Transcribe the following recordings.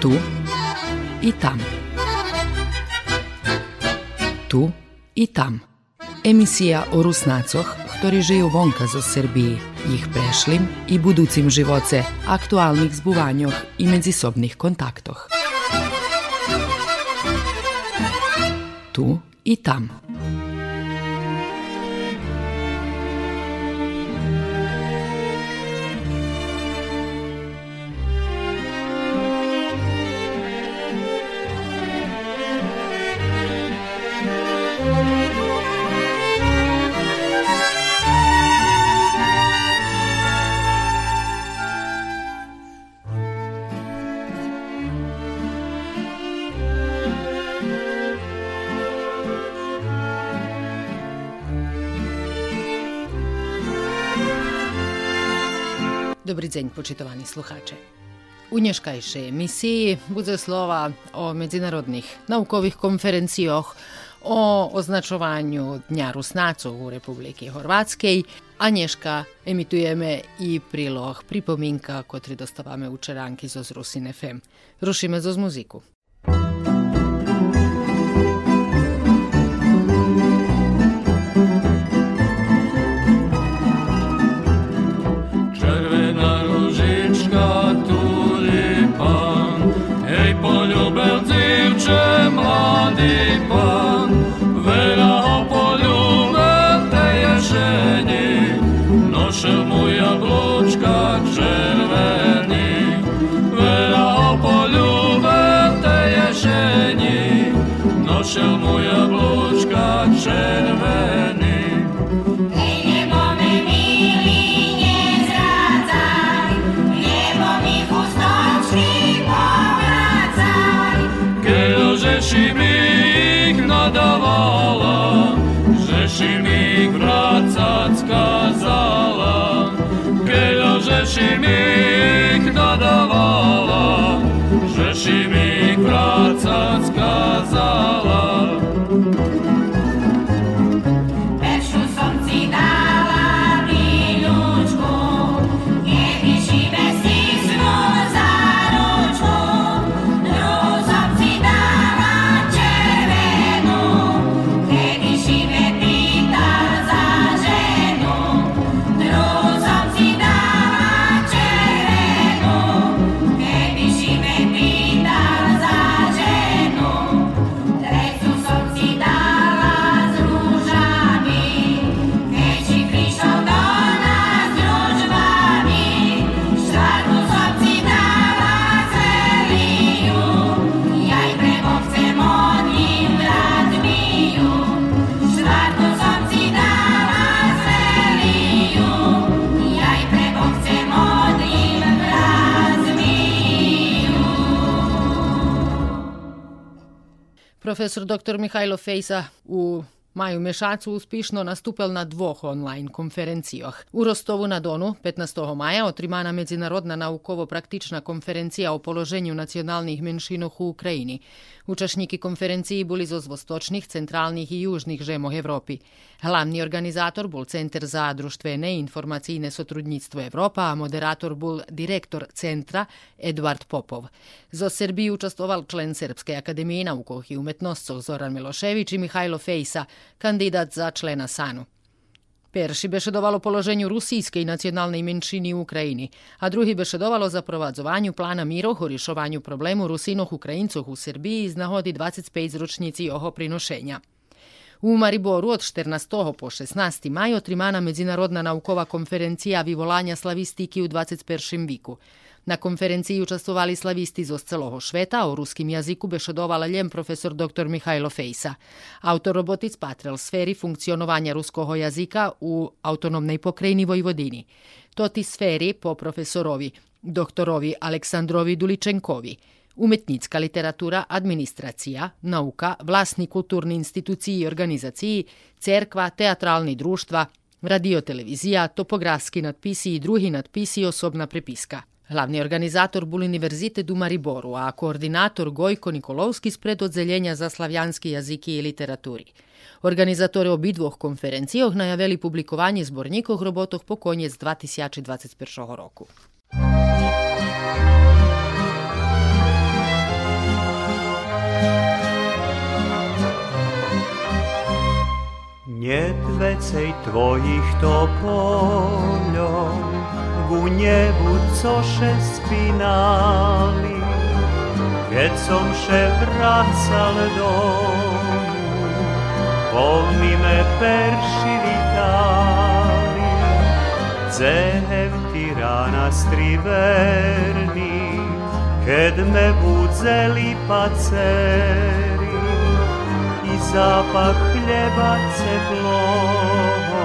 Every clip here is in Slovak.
Tu i tam. Tu i tam. Emisija o Rusnacoh, ktorí žijú vonka zo Srbiji, ich prešlim i buducim živoce, aktualnih zbuvanjoh i međusobnih kontaktoh. Tu i tam. Dobry dzień, poczytowani słuchacze. U dneškajšej emisiji bude slova o međunarodnih naukovih konferencijach o označovanju Dňa Rusnacov u Republike Horvatskej, a dneška emitujeme i prilog pripominka, kotri dostavame u Čeranki zo Rusin FM. Rušime zo muziku. Moja jablúčka červený. Hej, nebo mi milý, nezrácaj, nebo mi chustočky povrácaj. Keď Žeši mi ich nadavala, mi ich vrácať skázala. Keď Žeši mi ich nadavala, Žeši mi ich vrácať skázala. profesor dr. Mihajlo Fejsa u Maju Mešacu uspišno nastupel na dvoh online konferencijoh. U Rostovu na Donu 15. maja otrimana Međunarodna naukovo-praktična konferencija o položenju nacionalnih menšinoh u Ukrajini. Učašniki konferenciji boli zo zvostočnih, centralnih i južnih žemoh Evropi. Glavni organizator bol Centar za društvene i informacijne sotrudnictvo Evropa, a moderator bol direktor centra Eduard Popov. Zo Srbiji učestvoval člen Srpske akademije naukoh i umetnostcov Zoran Milošević i Mihajlo Fejsa, kandidat za člena SANU. Перший бешедував у положенню російської національної меншини в Україні, а другий бешедував у запроваджуванню плана міру у рішуванню проблему русинох українців у Сербії з нагоди 25-річниці його приношення. U Mariboru od 14. po 16. maj otrimana Međunarodna naukova konferencija Vivolanja slavistiki u 21. viku. Na konferenciji učestvovali slavisti iz osceloho šveta, o ruskim jaziku bešedovala ljem profesor dr. Mihajlo Fejsa. Autor robotic patrel sferi funkcionovanja ruskoho jazika u autonomnej pokrajini Vojvodini. Toti sferi po profesorovi, doktorovi Aleksandrovi Duličenkovi. Umetnicka literatura, administracija, nauka, vlasni kulturni instituciji i organizaciji, cerkva, teatralni društva, radiotelevizija, topografski nadpisi i drugi nadpisi i osobna prepiska. Glavni organizator bul Univerzite u Mariboru, a koordinator Gojko Nikolovski spred odzeljenja za slavjanski jaziki i literaturi. Organizatore obidvoh konferencijoh najaveli publikovanje zbornjikov robotoh po konjec 2021. roku. Нет вецей твоїх тополів, u njevu coše spinali, vjecom še vracal domu, polni me perši vitali. Cehem tirana striverni, ked me budzeli paceri, i zapak hljeba ceplovo,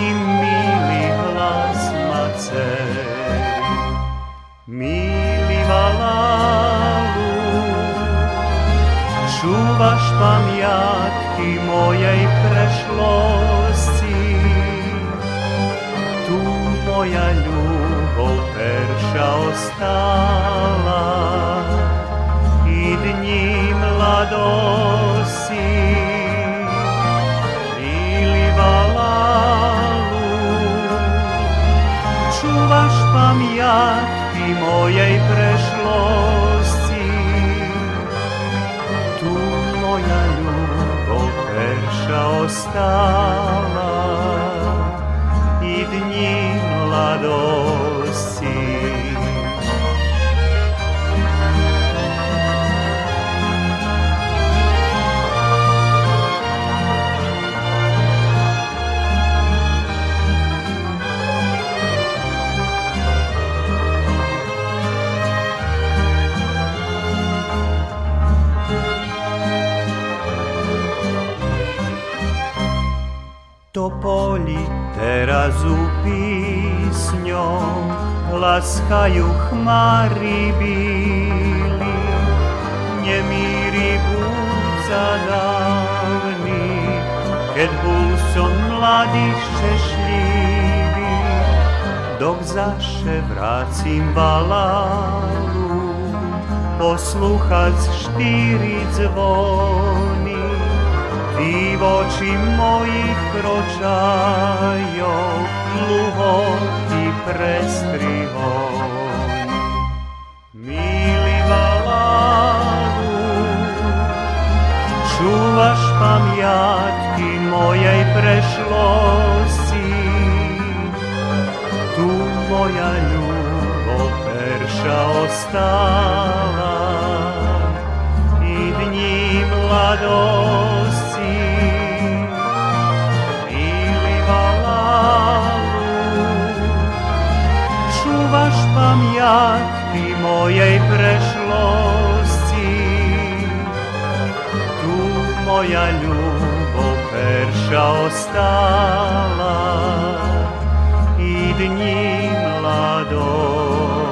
i mili glasi. Maceri. Milý valalu, čúvaš pamiatky mojej prešlosti, tu moja ľubov perša ostala i dní mladosti. Čúvaš mojej prešlosti. Tu moja ljubav perša ostala i dni mladosti. Teraz u písňom laskajú chmári bíli, nemíri búca dávny, keď bol som mladý šťastlivý, dok zaše vrácim balálu, poslúchať štyri zvony, Ty v oči mojich kročajov, dlho ty prestrihol. Milý valalu, čúvaš pamiatky mojej prešlosti. Tu moja ľubov perša ostala i dní mladosti. Čúvaš pamiatky mojej prešlosti. Tu moja ljubav perša ostala i dni mladosti.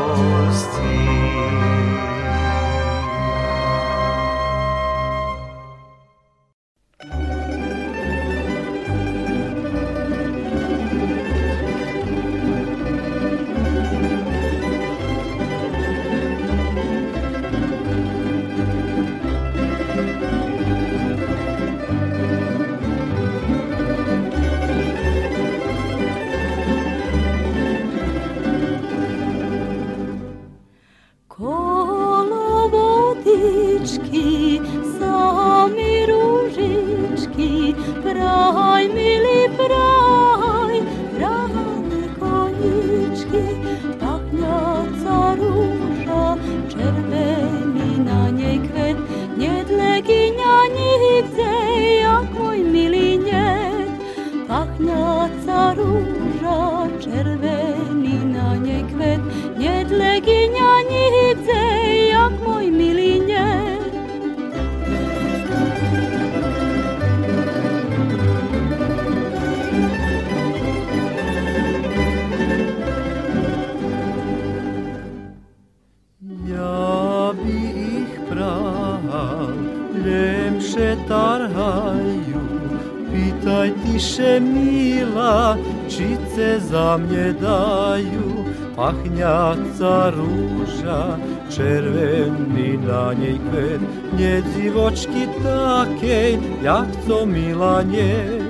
Mne dajú. Pachňaca rúža, červený na nej kvet, nedzivočky takej, jak to milanie.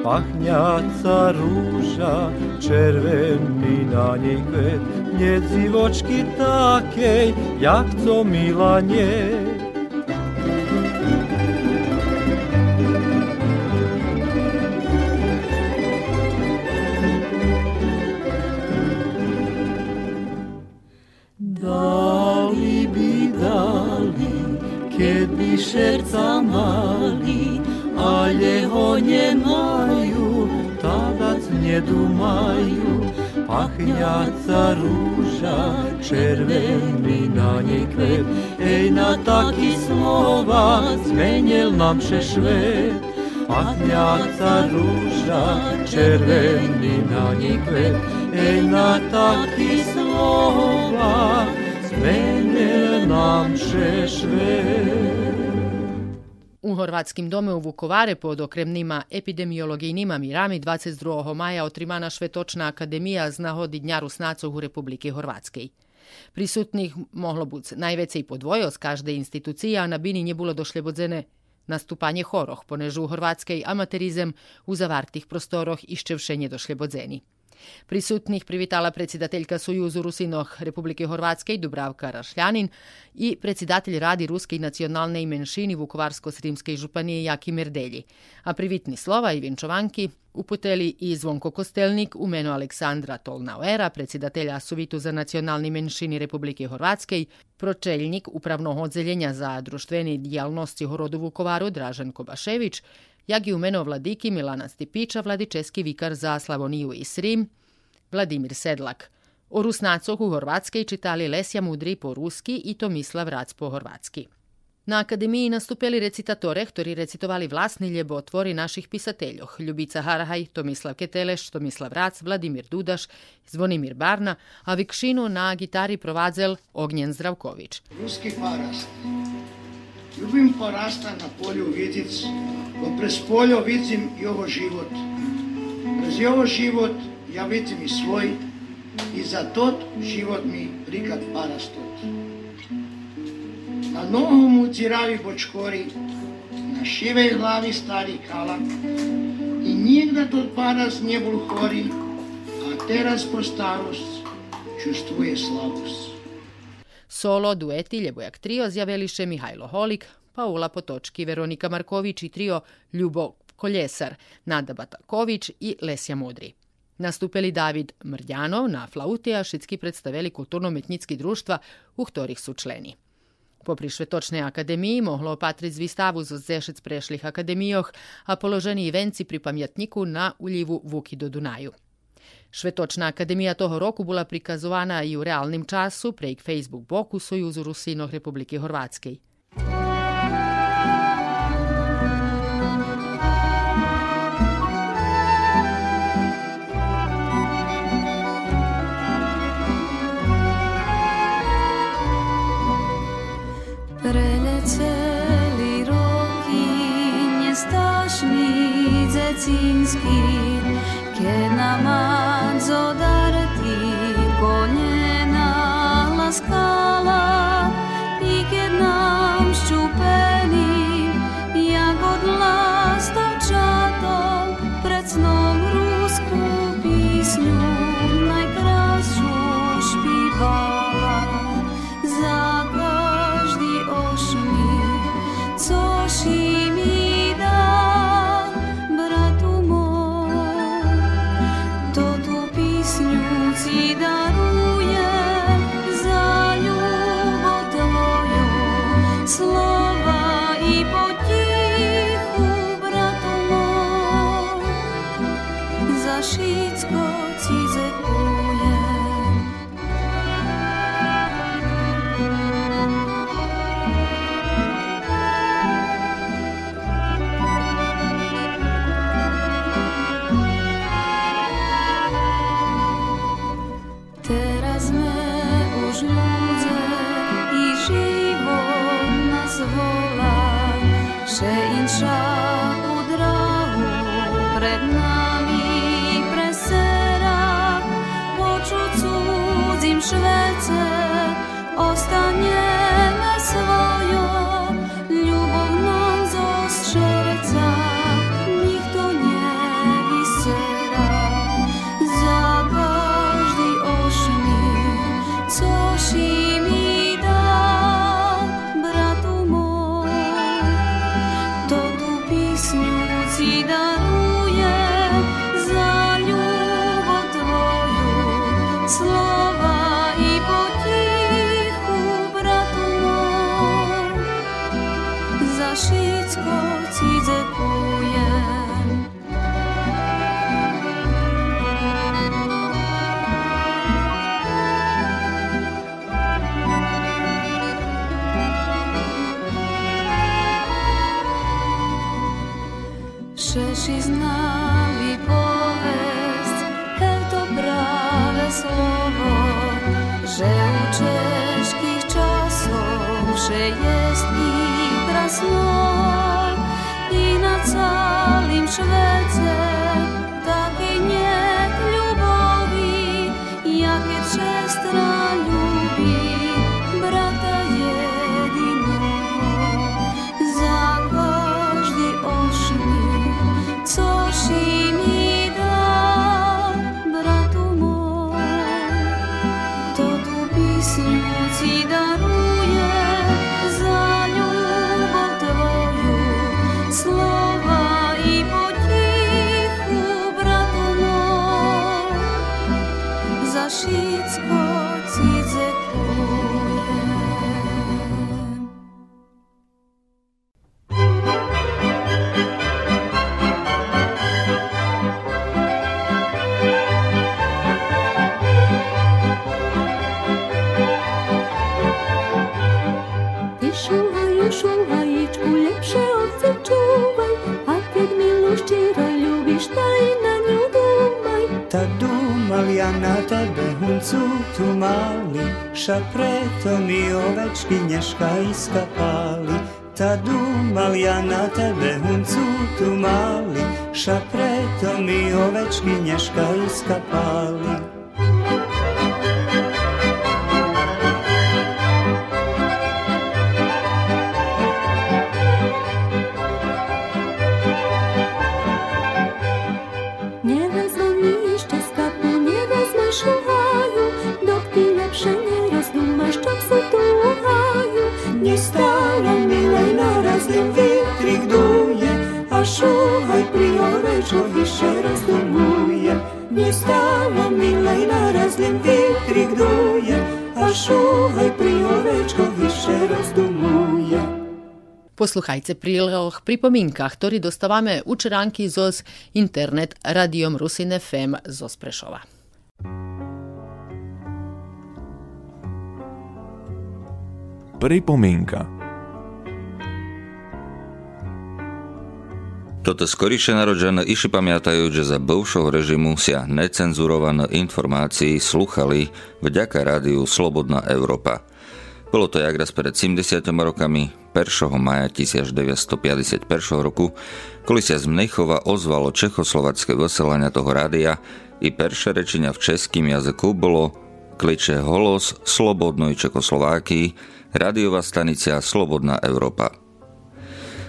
Pachňaca rúža, červený na nej kvet, nedzivočky takej, jak to Kad bi šerca mali, a ho nje maju, tadac nje dumaju, pahnjaca ruža, červeni na njej kvet. Ej, na taki slova smenjel nam še švet, pahnjaca ruža, červeni na njej kvet. Ej, na taki slova smenjel nám šešvet. U Hrvatskim dome u Vukovare pod okremnima epidemiologijnima mirami 22. maja otrimana Švetočna akademija z nahodi Dňa Rusnacov u Republike Hrvatskej. Prisutnih mohlo buc najvecej podvojo z každej institucije, a na bini nje bilo došle bodzene nastupanje horoh, ponežu u Hrvatskej amaterizem u zavartih prostoroh iščevše nje došle bodzeni. Prisutnih privitala predsjedateljka Sojuzu Rusinoh Republike Hrvatske Dubravka Rašljanin i predsjedatelj radi Ruske nacionalne imenšini Vukovarsko-Srimske županije Jaki Merdelji. A privitni slova i vjenčovanki uputeli i Zvonko Kostelnik u menu Aleksandra Tolnauera, predsjedatelja Sovitu za nacionalni menšini Republike Hrvatske, pročeljnik upravnog odzeljenja za društveni dijalnosti Horodu Vukovaru Dražan Kobašević, jak vladiki Milana Stipića, vladičeski vikar za Slavoniju i Srim, Vladimir Sedlak. O Rusnacoh u Hrvatskej čitali Lesja Mudri po ruski i Tomislav Rac po hrvatski. Na akademiji nastupili recitatore, ktorí recitovali vlasni ljebotvori naših pisateljoh. Ljubica Harahaj, Tomislav Keteleš, Tomislav Rac, Vladimir Dudaš, Zvonimir Barna, a vikšinu na gitari provadzel Ognjen Zdravković. Ruski parast. Ljubim porasta na polju vidic, ko prez poljo vidim i ovo život. Prez ovo život ja vidim i svoj i za tot život mi rikat parastot. Na nohu mu ciravi bočkori, na šivej glavi stari kalak i nigda tot paras nie bol hori, a teraz po starost čustvuje slavost. Solo, dueti, ljebojak trio zjaveliše Mihajlo Holik, Paula Potočki, Veronika Marković i trio Ljubo Koljesar, Nada Bataković i Lesja Modri. Nastupili David Mrdjanov na flauti, a šitski predstavili kulturno-metnjitski društva, u ktorih su členi. Po prišvetočnej akademiji mohlo opatriť výstavu zo zešec prešlih akademijoh, a položeni i venci pri pamjetniku na uljivu Vuki do Dunaju. Švetočna akademija toho roku bila prikazovana i u realnim času prejk Facebook boku Sojuzu Rusinoh Republike Hrvatskej. Duša preto mi ovečky neška iska pali Ta dumal ja na tebe huncu tu mali. Ša preto mi ovečky neška iska pali Posluchajte príloh pripomínkach, ktorý dostávame učeránky zo internet Radiom Rusin FM zo Sprešova. Pripomienka Toto skoriše narodžené iši pamiatajú, že za bivšou režimu sa necenzurované informácií sluchali vďaka rádiu Slobodná Európa. Bolo to jak raz pred 70 rokami, 1. maja 1951 roku, koli sa z Mnechova ozvalo čechoslovacké vyselania toho rádia i perše rečenia v českým jazyku bolo kliče Holos Slobodnoj Čekoslovákii, radiová stanica Slobodná Európa.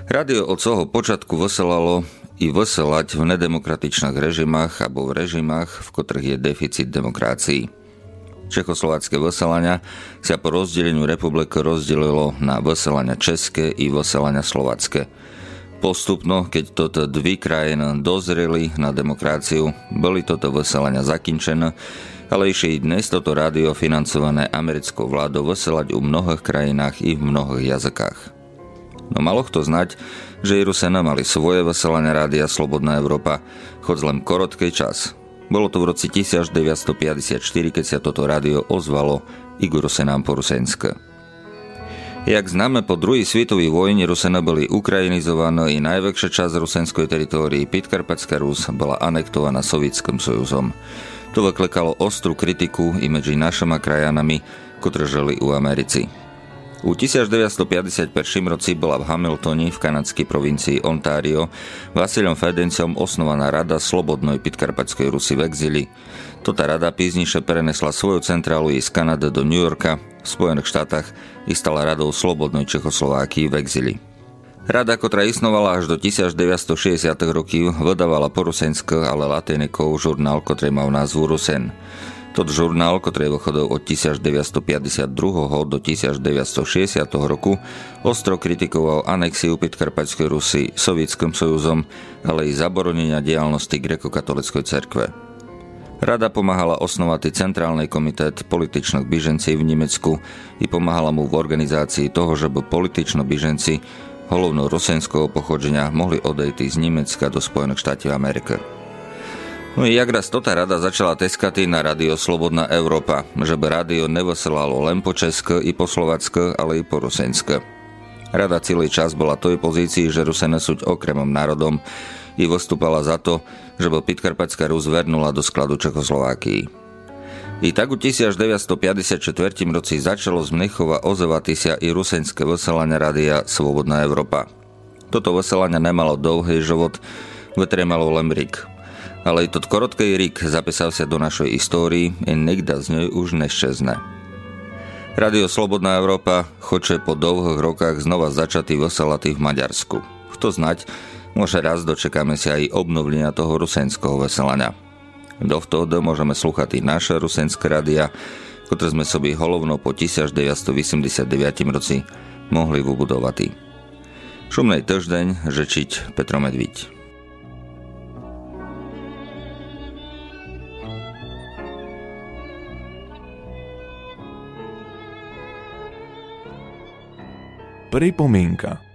Radio od toho počiatku vyselalo i vyselať v nedemokratičných režimách alebo v režimách, v ktorých je deficit demokracií. Čechoslovácké vyselania sa po rozdeleniu republiky rozdelilo na vyselania české i vyselania slovacké. Postupno, keď toto dvi krajiny dozreli na demokraciu, boli toto vyselania zakinčené, ale ešte i dnes toto rádio financované americkou vládou vyselať u mnohých krajinách i v mnohých jazykách. No malo kto znať, že i Rusena mali svoje veselania rádia Slobodná Európa, chod len korotkej čas, bolo to v roci 1954, keď sa toto rádio ozvalo Igoru Senám Porusensk. Jak známe, po druhej svetovej vojne Rusena boli ukrajinizované i najväčšia časť rusenskej teritórii Pitkarpatská Rus bola anektovaná Sovietským sojuzom. To vyklekalo ostrú kritiku i medzi našimi krajanami, ktoré žili u Americi. U 1951 roci bola v Hamiltoni v kanadskej provincii Ontario Vasilom Fedencom osnovaná rada Slobodnej Pitkarpatskej Rusy v exili. Tota rada pízniše prenesla svoju centrálu z Kanady do New Yorka v Spojených štátach i stala radou Slobodnej Čechoslovákii v exili. Rada, ktorá isnovala až do 1960 roky, vydávala po rusensk, ale latinekov žurnál, ktorý mal názvu Rusen. Tot žurnál, ktorý vychodil od 1952. do 1960. roku, ostro kritikoval anexiu Pitkarpaťskej Rusy Sovietským sojuzom, ale i zaboronenia diálnosti grekokatolickej cerkve. Rada pomáhala osnovať centrálny komitét političných byžencí v Nemecku i pomáhala mu v organizácii toho, že by politično byženci holovnou rusenského pochodženia mohli odejť z Nemecka do Spojených štátov Ameriky. No jak raz tota rada začala teskať na radio Slobodná Európa, že by rádio nevoselalo len po Česku i po Slovacku, ale i po Rusensku. Rada celý čas bola toj pozícii, že Rusene sú okremom národom i vystúpala za to, že by Pitkarpatská Rus vernula do skladu Čechoslovákii. I tak u 1954 roci začalo z Mnichova ozývať sa i rusenské veselanie radia Svobodná Európa. Toto veselanie nemalo dlhý život, vetre malo len rik. Ale i tot korotký rik zapísal sa do našej histórii i nikda z nej už neščezne. Radio Slobodná Európa choče po dlhých rokách znova začatý veselatý v Maďarsku. Kto znať, môže raz dočekáme si aj obnovenia toho rusenského veselania. Dovtedy môžeme slúchať i naše rusenské radia, ktoré sme sobi holovno po 1989 roci mohli vybudovať. Šumnej týždeň žečiť Petro Medviť. Pripomienka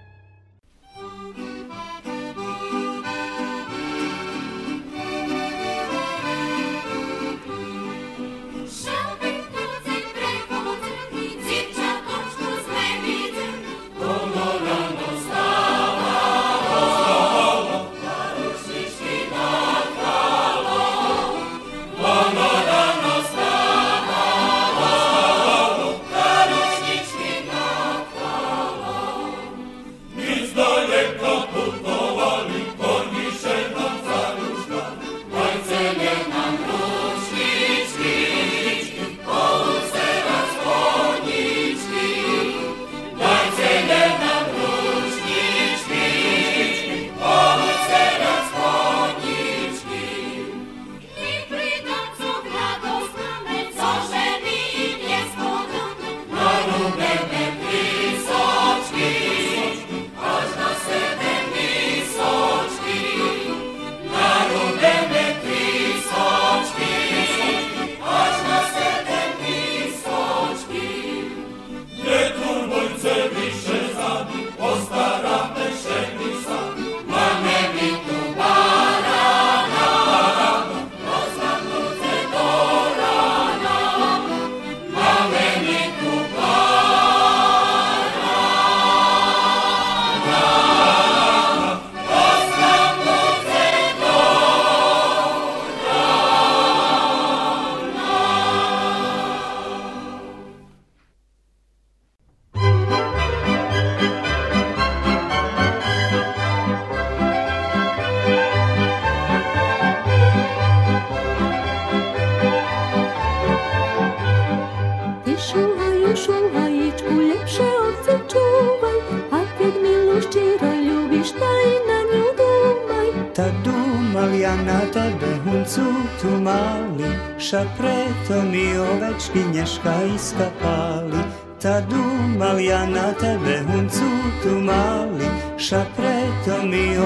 duša preto mi ovečky neška iska pali Ta dumal ja na tebe huncu tu mali Ša preto mi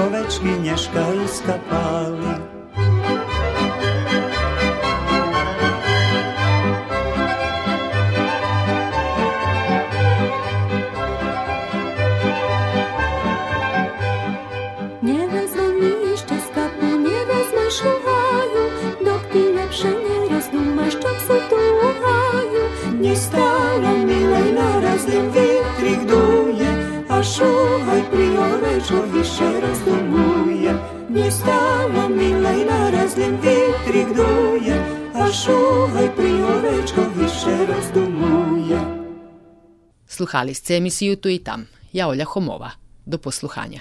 mi stala mila i na razljem vitri gdoje, a šuvaj priorečko više razdumuje. Sluhali ste emisiju tu i tam. Ja Olja Homova. Do posluhanja.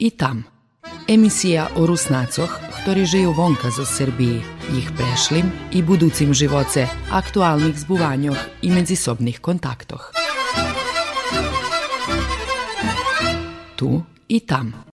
I tam. Emisija o Rusnacoh, ktori žijú vonka zo Srbiji, ich prešlim i buducim živoce, aktualnih zbuvanjoh i međusobnih kontaktoh. Tu i tam.